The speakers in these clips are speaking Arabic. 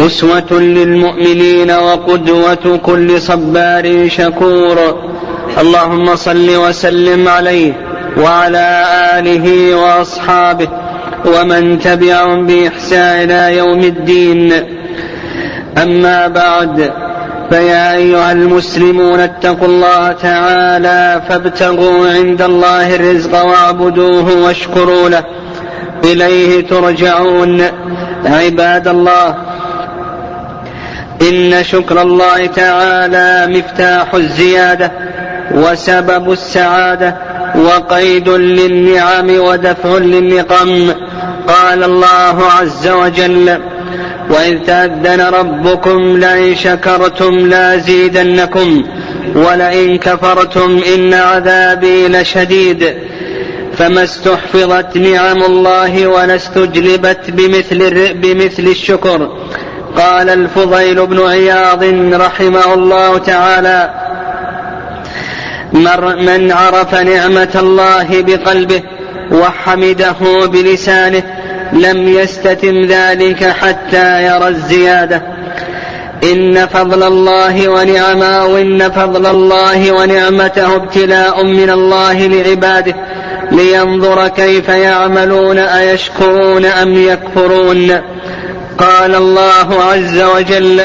أسوة للمؤمنين وقدوة كل صبار شكور. اللهم صل وسلم عليه وعلى آله وأصحابه ومن تبعهم بإحسان إلى يوم الدين. أما بعد فيا أيها المسلمون اتقوا الله تعالى فابتغوا عند الله الرزق واعبدوه واشكروا له. إليه ترجعون. عباد الله إن شكر الله تعالى مفتاح الزيادة وسبب السعادة وقيد للنعم ودفع للنقم. قال الله عز وجل وإذ تأذن ربكم لئن شكرتم لازيدنكم ولئن كفرتم إن عذابي لشديد. فما استحفظت نعم الله ولا استجلبت بمثل بمثل الشكر. قال الفضيل بن عياض رحمه الله تعالى من عرف نعمة الله بقلبه وحمده بلسانه لم يستتم ذلك حتى يرى الزيادة. إن فضل الله ونعمه وإن فضل الله ونعمته ابتلاء من الله لعباده لينظر كيف يعملون أيشكرون أم يكفرون. قال الله عز وجل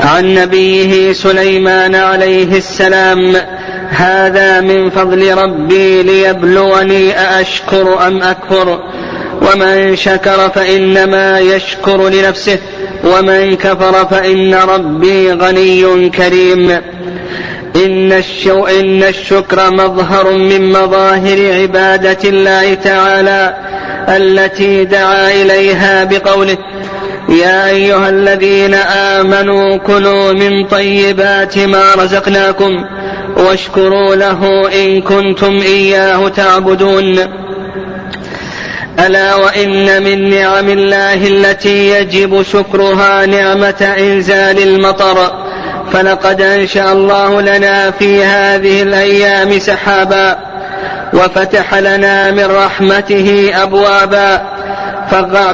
عن نبيه سليمان عليه السلام هذا من فضل ربي ليبلوني أأشكر أم أكفر؟ ومن شكر فإنما يشكر لنفسه ومن كفر فإن ربي غني كريم. إن, إن الشكر مظهر من مظاهر عبادة الله تعالى. التي دعا إليها بقوله يا أيها الذين آمنوا كلوا من طيبات ما رزقناكم واشكروا له إن كنتم إياه تعبدون. ألا وإن من نعم الله التي يجب شكرها نعمة إنزال المطر. فلقد أنشأ الله لنا في هذه الأيام سحابا. وفتح لنا من رحمته أبوابا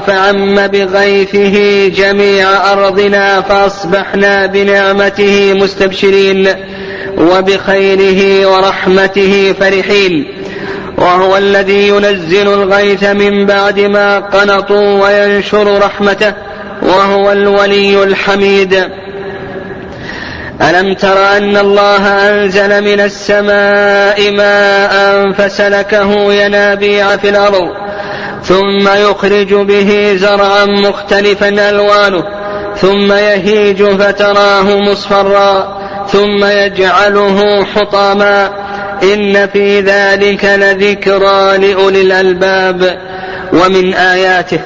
فعم بغيثه جميع أرضنا فأصبحنا بنعمته مستبشرين وبخيره ورحمته فرحين. وهو الذي ينزل الغيث من بعد ما قنطوا وينشر رحمته وهو الولي الحميد. ألم تر أن الله أنزل من السماء ماء فسلكه ينابيع في الأرض ثم يخرج به زرعا مختلفا ألوانه ثم يهيج فتراه مصفرا ثم يجعله حطاما. إن في ذلك لذكرى لأولي الألباب. ومن آياته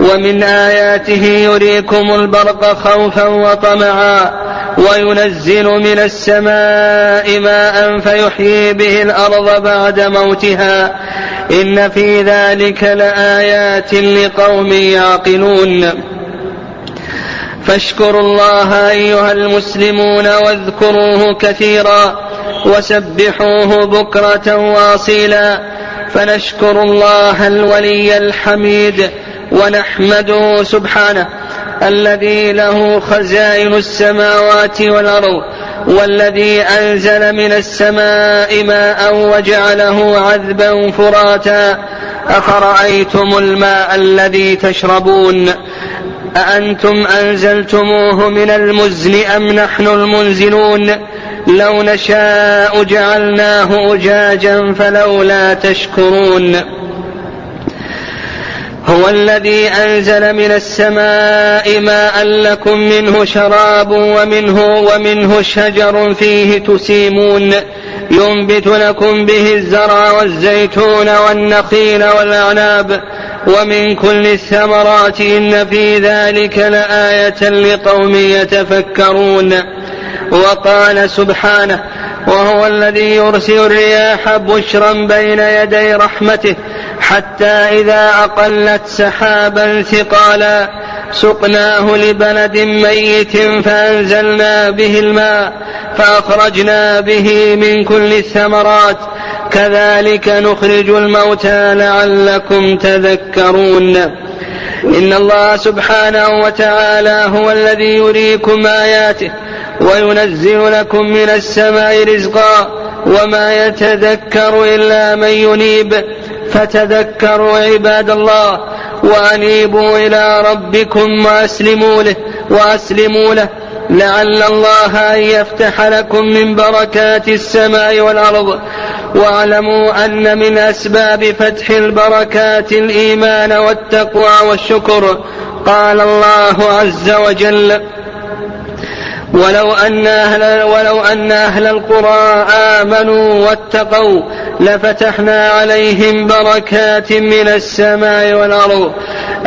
ومن آياته يريكم البرق خوفا وطمعا. وينزل من السماء ماء فيحيي به الأرض بعد موتها. إن في ذلك لآيات لقوم يعقلون. فاشكروا الله أيها المسلمون واذكروه كثيرا وسبحوه بكرة واصيلا. فنشكر الله الولي الحميد ونحمده سبحانه. الذي له خزائن السماوات والأرض والذي أنزل من السماء ماء وجعله عذبا فراتا. أفرأيتم الماء الذي تشربون؟ أأنتم أنزلتموه من المزن أم نحن المنزلون؟ لو نشاء جعلناه أجاجا فلولا تشكرون. هو الذي أنزل من السماء ماء لكم منه شراب ومنه ومنه شجر فيه تسيمون ينبت لكم به الزرع والزيتون والنخيل والأعناب ومن كل الثمرات إن في ذلك لآية لقوم يتفكرون وقال سبحانه وهو الذي يرسل الرياح بشرا بين يدي رحمته حتى إذا أقلت سحابا ثقالا سقناه لبلد ميت فأنزلنا به الماء فأخرجنا به من كل الثمرات. كذلك نخرج الموتى لعلكم تذكرون. إن الله سبحانه وتعالى هو الذي يريكم آياته وينزل لكم من السماء رزقا وما يتذكر إلا من ينيب. فتذكروا عباد الله وأنيبوا إلى ربكم وأسلموا له وأسلموا له لعل الله أن يفتح لكم من بركات السماء والأرض واعلموا أن من أسباب فتح البركات الإيمان والتقوى والشكر قال الله عز وجل ولو أن أهل ولو أن أهل القرى آمنوا واتقوا لفتحنا عليهم بركات من السماء والأرض.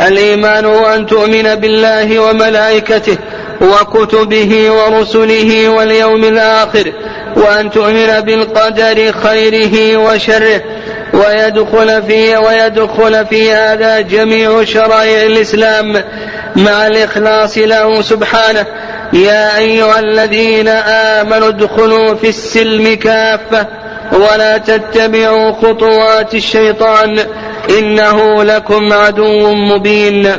الإيمان أن تؤمن بالله وملائكته وكتبه ورسله واليوم الآخر وأن تؤمن بالقدر خيره وشره ويدخل في ويدخل في هذا جميع شرائع الإسلام مع الإخلاص له سبحانه. يا أيها الذين آمنوا ادخلوا في السلم كافة ولا تتبعوا خطوات الشيطان إنه لكم عدو مبين.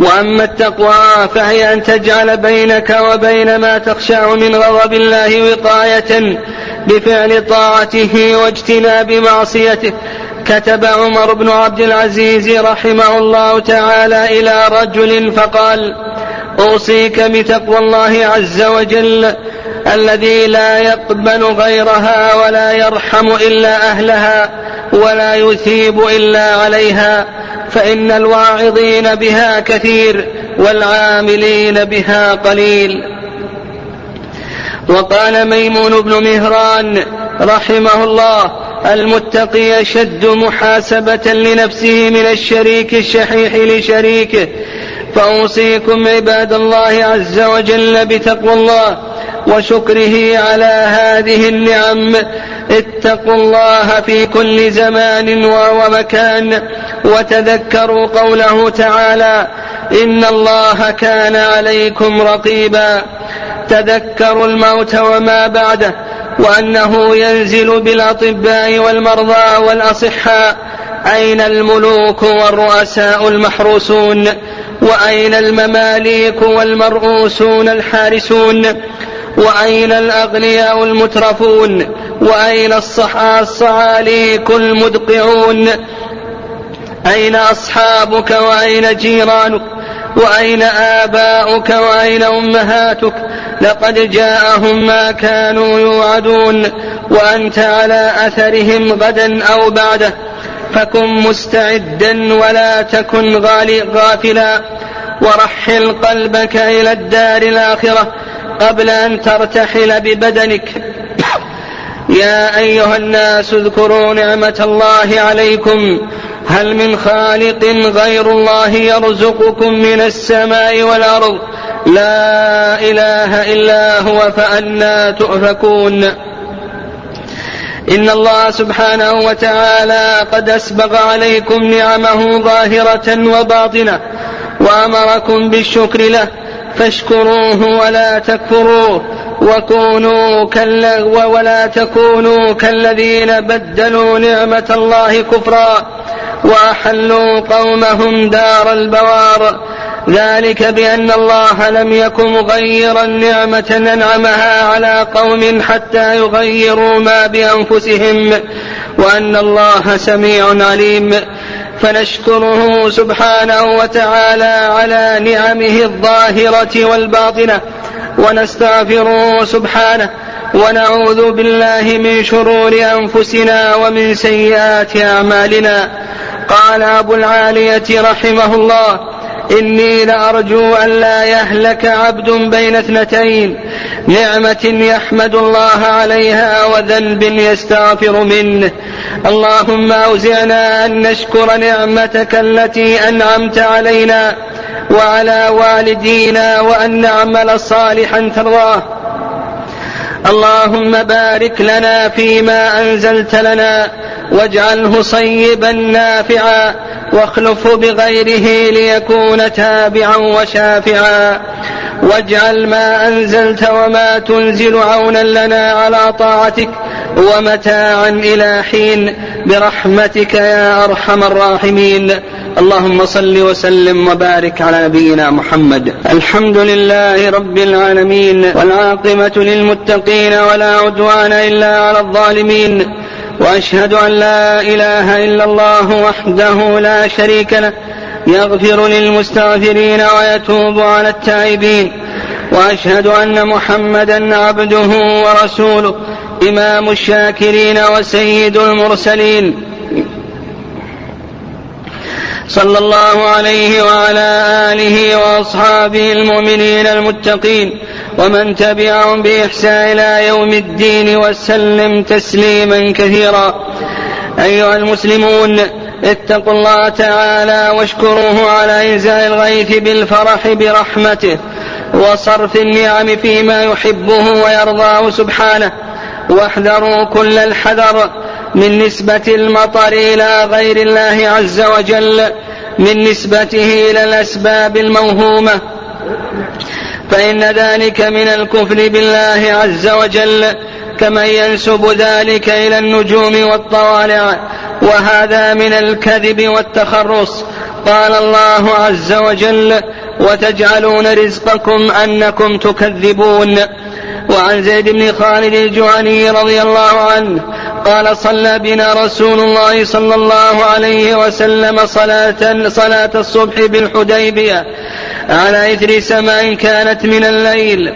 وأما التقوى فهي أن تجعل بينك وبين ما تخشع من غضب الله وقاية بفعل طاعته واجتناب معصيته. كتب عمر بن عبد العزيز رحمه الله تعالى إلى رجل فقال أوصيك بتقوى الله عز وجل الذي لا يقبل غيرها ولا يرحم إلا أهلها ولا يثيب إلا عليها فإن الواعظين بها كثير والعاملين بها قليل. وقال ميمون بن مهران رحمه الله المتقي شد محاسبة لنفسه من الشريك الشحيح لشريكه فأوصيكم عباد الله عز وجل بتقوى الله وشكره على هذه النعم. اتقوا الله في كل زمان ومكان وتذكروا قوله تعالى إن الله كان عليكم رقيبا. تذكروا الموت وما بعده وأنه ينزل بالأطباء والمرضى والأصحاء أين الملوك والرؤساء المحروسون؟ وأين المماليك والمرؤوسون الحارسون؟ وأين الأغنياء المترفون؟ وأين الصعاليك المدقعون أين أصحابك وأين جيرانك؟ وأين آباؤك وأين أمهاتك؟ لقد جاءهم ما كانوا يوعدون. وأنت على أثرهم غدا أو بعده. فكن مستعدا ولا تكن غافلا. ورحل قلبك إلى الدار الآخرة. قبل أن ترتحل ببدنك. يا أيها الناس اذكروا نعمة الله عليكم. هل من خالق غير الله يرزقكم من السماء والأرض؟ لا إله إلا هو فأنا تؤفكون. إن الله سبحانه وتعالى قد أسبغ عليكم نعمه ظاهرة وباطنة وأمركم بالشكر له. فاشكروه ولا تكفروه وكونوا كال ولا تكونوا كالذين بدلوا نعمة الله كفرا وأحلوا قومهم دار البوار. ذلك بأن الله لم يكن مغيرا نعمة أنعمها على قوم حتى يغيروا ما بأنفسهم وأن الله سميع عليم. فنشكره سبحانه وتعالى على نعمه الظاهرة والباطنة ونستغفره سبحانه ونعوذ بالله من شرور أنفسنا ومن سيئات أعمالنا. قال أبو العالية رحمه الله إني لأرجو أن لا يهلك عبد بين اثنتين نعمة يحمد الله عليها وذنب يستغفر منه. اللهم أوزعنا أن نشكر نعمتك التي أنعمت علينا وعلى والدينا وأن نعمل صالحا ترضاه. اللهم بارك لنا فيما أنزلت لنا واجعله صيبا نافعا واخلفه بغيره ليكون تابعا وشافعا. واجعل ما أنزلت وما تنزل عونا لنا على طاعتك ومتاعا إلى حين. برحمتك يا أرحم الراحمين. اللهم صل وسلم وبارك على نبينا محمد. الحمد لله رب العالمين. والعاقبة للمتقين ولا عدوان إلا على الظالمين. وأشهد أن لا إله إلا الله وحده لا شريك له يغفر للمستغفرين ويتوب على التائبين وأشهد أن محمدا عبده ورسوله إمام الشاكرين وسيد المرسلين. صلى الله عليه وعلى آله وأصحابه المؤمنين المتقين. ومن تبعهم بإحسان إلى يوم الدين وسلم تسليما كثيرا. أيها المسلمون اتقوا الله تعالى واشكروه على إنزال الغيث بالفرح برحمته وصرف النعم فيما يحبه ويرضاه سبحانه. واحذروا كل الحذر من نسبة المطر إلى غير الله عز وجل من نسبته إلى الأسباب الموهومة. فإن ذلك من الكفر بالله عز وجل كمن ينسب ذلك إلى النجوم والطوالع وهذا من الكذب والتخرص. قال الله عز وجل وتجعلون رزقكم أنكم تكذبون. وعن زيد بن خالد الجهني رضي الله عنه قال صلى بنا رسول الله صلى الله عليه وسلم صلاة صلاة الصبح بالحديبية. على إثر سماء كانت من الليل.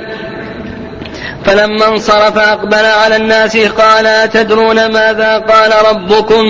فلما انصرف أقبل على الناس قال أتدرون ماذا قال ربكم؟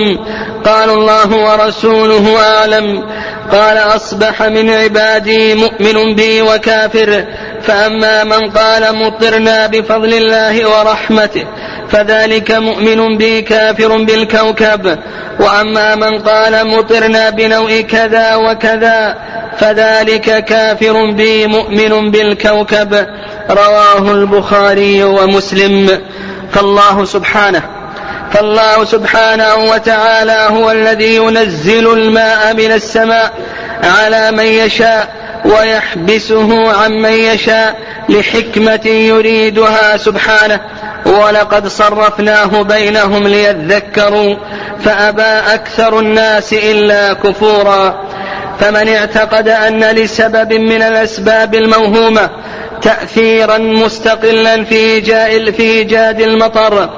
قالوا الله ورسوله أعلم. قال أصبح من عبادي مؤمن بي وكافر. فأما من قال مطرنا بفضل الله ورحمته فذلك مؤمن بي كافر بالكوكب. وأما من قال مطرنا بنوء كذا وكذا فذلك كافر بي مؤمن بالكوكب. رواه البخاري ومسلم. فالله سبحانه فالله سبحانه وتعالى هو الذي ينزل الماء من السماء على من يشاء ويحبسه عن من يشاء لحكمة يريدها سبحانه. ولقد صرفناه بينهم ليذكروا فأبى أكثر الناس إلا كفورا. فمن اعتقد أن لسبب من الأسباب الموهومة تأثيرا مستقلا في في إيجاد المطر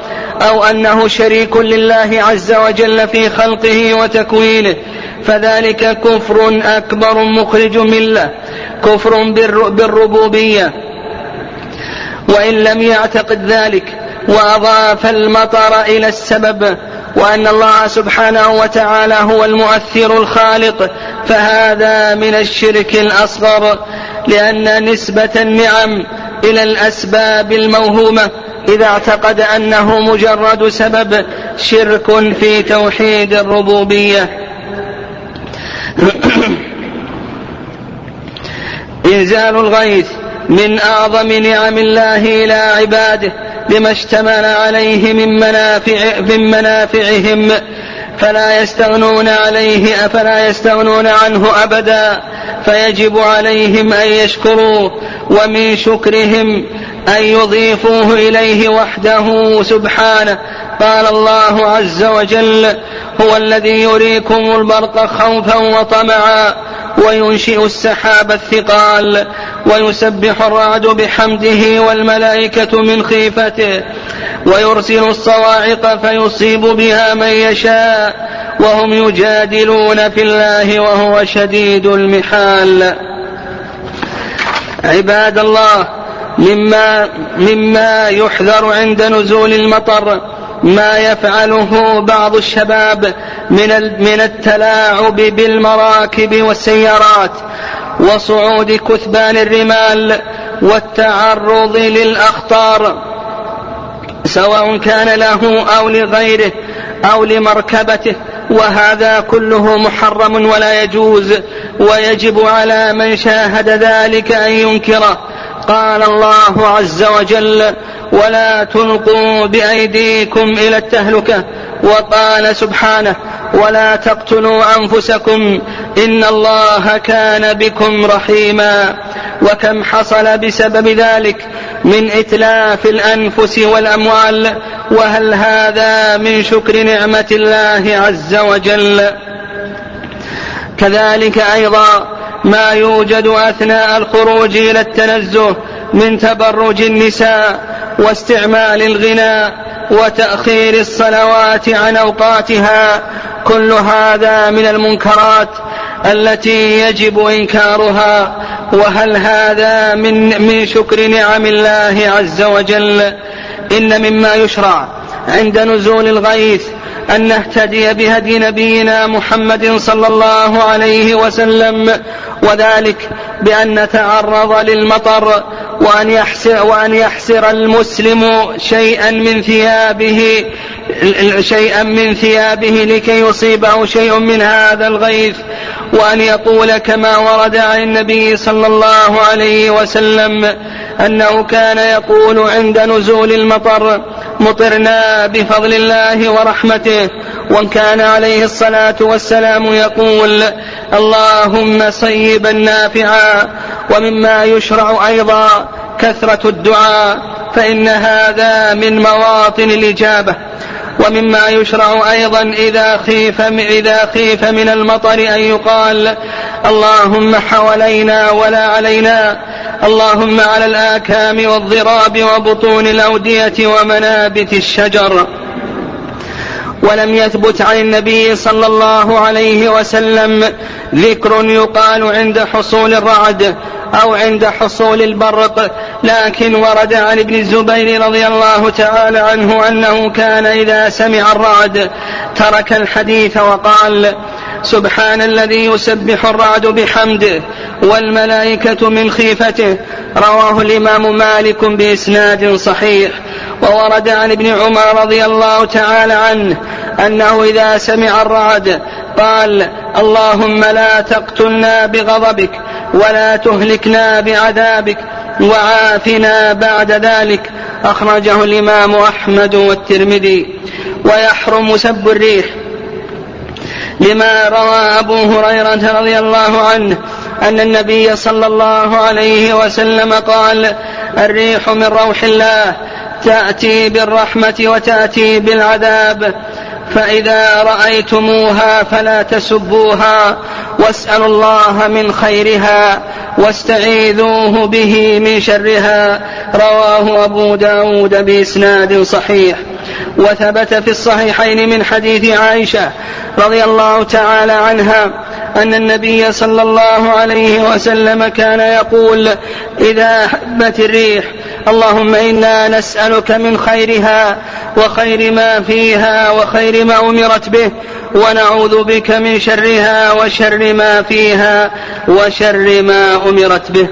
أو أنه شريك لله عز وجل في خلقه وتكوينه فذلك كفر أكبر مخرج مله كفر بالربوبية. وإن لم يعتقد ذلك وأضاف المطر إلى السبب وأن الله سبحانه وتعالى هو المؤثر الخالق فهذا من الشرك الأصغر لأن نسبة النعم إلى الأسباب الموهومة إذا اعتقد أنه مجرد سبب شرك في توحيد الربوبية. إنزال الغيث من أعظم نعم الله إلى عباده. لما اشتمل عليه من منافع من منافعهم. فلا يستغنون عليه أفلا يستغنون عنه أبدا. فيجب عليهم أن يشكروه ومن شكرهم أن يضيفوه إليه وحده سبحانه. قال الله عز وجل هو الذي يريكم البرق خوفا وطمعا وينشئ السحاب الثقال ويسبح الرعد بحمده والملائكة من خيفته ويرسل الصواعق فيصيب بها من يشاء وهم يجادلون في الله وهو شديد المحال. عباد الله مما مما يحذر عند نزول المطر ما يفعله بعض الشباب من من التلاعب بالمراكب والسيارات وصعود كثبان الرمال والتعرض للأخطار سواء كان له أو لغيره أو لمركبته وهذا كله محرم ولا يجوز ويجب على من شاهد ذلك أن ينكره. قال الله عز وجل ولا تلقوا بأيديكم إلى التهلكة. وقال سبحانه ولا تقتلوا أنفسكم إن الله كان بكم رحيما. وكم حصل بسبب ذلك من إتلاف الأنفس والأموال وهل هذا من شكر نعمة الله عز وجل؟ كذلك أيضا ما يوجد أثناء الخروج إلى التنزه من تبرج النساء واستعمال الغناء وتأخير الصلوات عن أوقاتها. كل هذا من المنكرات التي يجب إنكارها. وهل هذا من من شكر نعم الله عز وجل؟ إن مما يشرع عند نزول الغيث أن نهتدي بهدي نبينا محمد صلى الله عليه وسلم وذلك بأن نتعرض للمطر وأن يحسر, وأن يحسر المسلم شيئا من ثيابه شيئا من ثيابه لكي يصيبه شيء من هذا الغيث وأن يقول كما ورد عن النبي صلى الله عليه وسلم أنه كان يقول عند نزول المطر مطرنا بفضل الله ورحمته. وإن كان عليه الصلاة والسلام يقول اللهم صيبا نافعا ومما يشرع أيضا كثرة الدعاء فإن هذا من مواطن الإجابة. ومما يشرع أيضا إذا خيف إذا خيف من المطر أن يقال اللهم حوالينا ولا علينا. اللهم على الآكام والضراب وبطون الأودية ومنابت الشجر. ولم يثبت عن النبي صلى الله عليه وسلم ذكر يقال عند حصول الرعد أو عند حصول البرق لكن ورد عن ابن الزبير رضي الله تعالى عنه أنه كان إذا سمع الرعد ترك الحديث وقال سبحان الذي يسبح الرعد بحمده والملائكة من خيفته. رواه الإمام مالك بإسناد صحيح. وورد عن ابن عمر رضي الله تعالى عنه أنه إذا سمع الرعد قال اللهم لا تقتلنا بغضبك ولا تهلكنا بعذابك وعافنا بعد ذلك. أخرجه الإمام أحمد والترمذي. ويحرم سب الريح. لما روى أبو هريرة رضي الله عنه أن النبي صلى الله عليه وسلم قال الريح من روح الله تأتي بالرحمة وتأتي بالعذاب. فإذا رأيتموها فلا تسبوها واسألوا الله من خيرها واستعيذوه به من شرها. رواه أبو داود بإسناد صحيح. وثبت في الصحيحين من حديث عائشة رضي الله تعالى عنها أن النبي صلى الله عليه وسلم كان يقول إذا هبت الريح اللهم إنا نسألك من خيرها وخير ما فيها وخير ما أمرت به ونعوذ بك من شرها وشر ما فيها وشر ما أمرت به.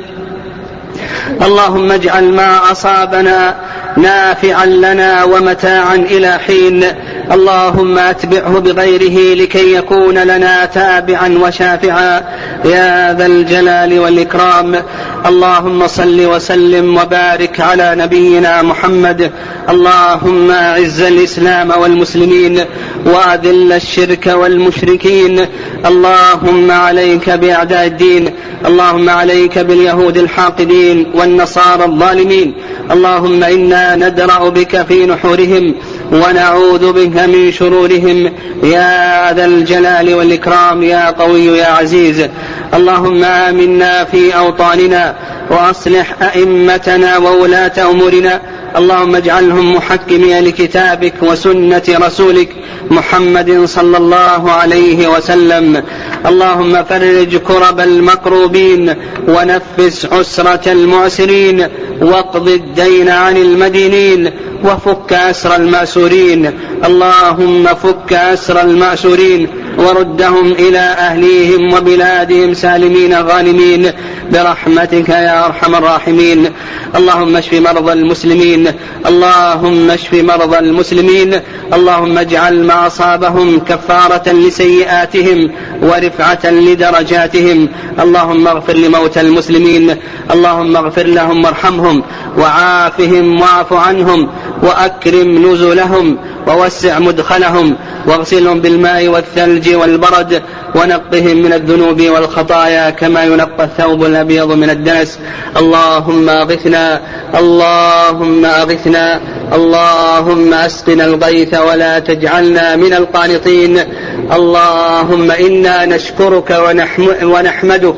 اللهم اجعل ما أصابنا نافعا لنا ومتاعا إلى حين اللهم أتبعه بغيره لكي يكون لنا تابعا وشافعا. يا ذا الجلال والإكرام. اللهم صل وسلم وبارك على نبينا محمد. اللهم أعز الإسلام والمسلمين وأذل الشرك والمشركين. اللهم عليك بأعداء الدين. اللهم عليك باليهود الحاقدين والنصارى الظالمين. اللهم إنا ندرأ بك في نحورهم. ونعوذ بك من شرورهم. يا ذا الجلال والإكرام يا قوي يا عزيز. اللهم آمنا في أوطاننا وأصلح أئمتنا وولاة أمورنا. اللهم اجعلهم محكمين لكتابك وسنة رسولك محمد صلى الله عليه وسلم. اللهم فرج كرب المكروبين ونفس عسرة المعسرين واقض الدين عن المدينين وفك أسر المأسورين اللهم فك أسر المأسورين وردهم إلى أهليهم وبلادهم سالمين غانمين برحمتك يا أرحم الراحمين. اللهم اشف مرضى المسلمين. اللهم اشف مرضى المسلمين. اللهم اجعل ما أصابهم كفارة لسيئاتهم ورفعة لدرجاتهم. اللهم اغفر لموتى المسلمين. اللهم اغفر لهم وارحمهم. وعافهم واعف عنهم. وأكرم نزلهم ووسع مدخلهم واغسلهم بالماء والثلج والبرد ونقهم من الذنوب والخطايا كما ينقى الثوب الأبيض من الدنس. اللهم أغثنا اللهم أغثنا اللهم أسقنا الغيث ولا تجعلنا من القانطين. اللهم إنا نشكرك ونحمدك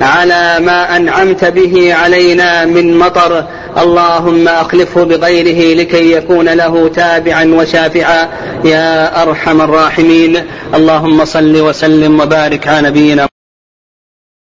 على ما أنعمت به علينا من مطر اللهم أخلفه بغيره لكي يكون له تابعا وشافعا. يا أرحم الراحمين. اللهم صل وسلم وبارك على نبينا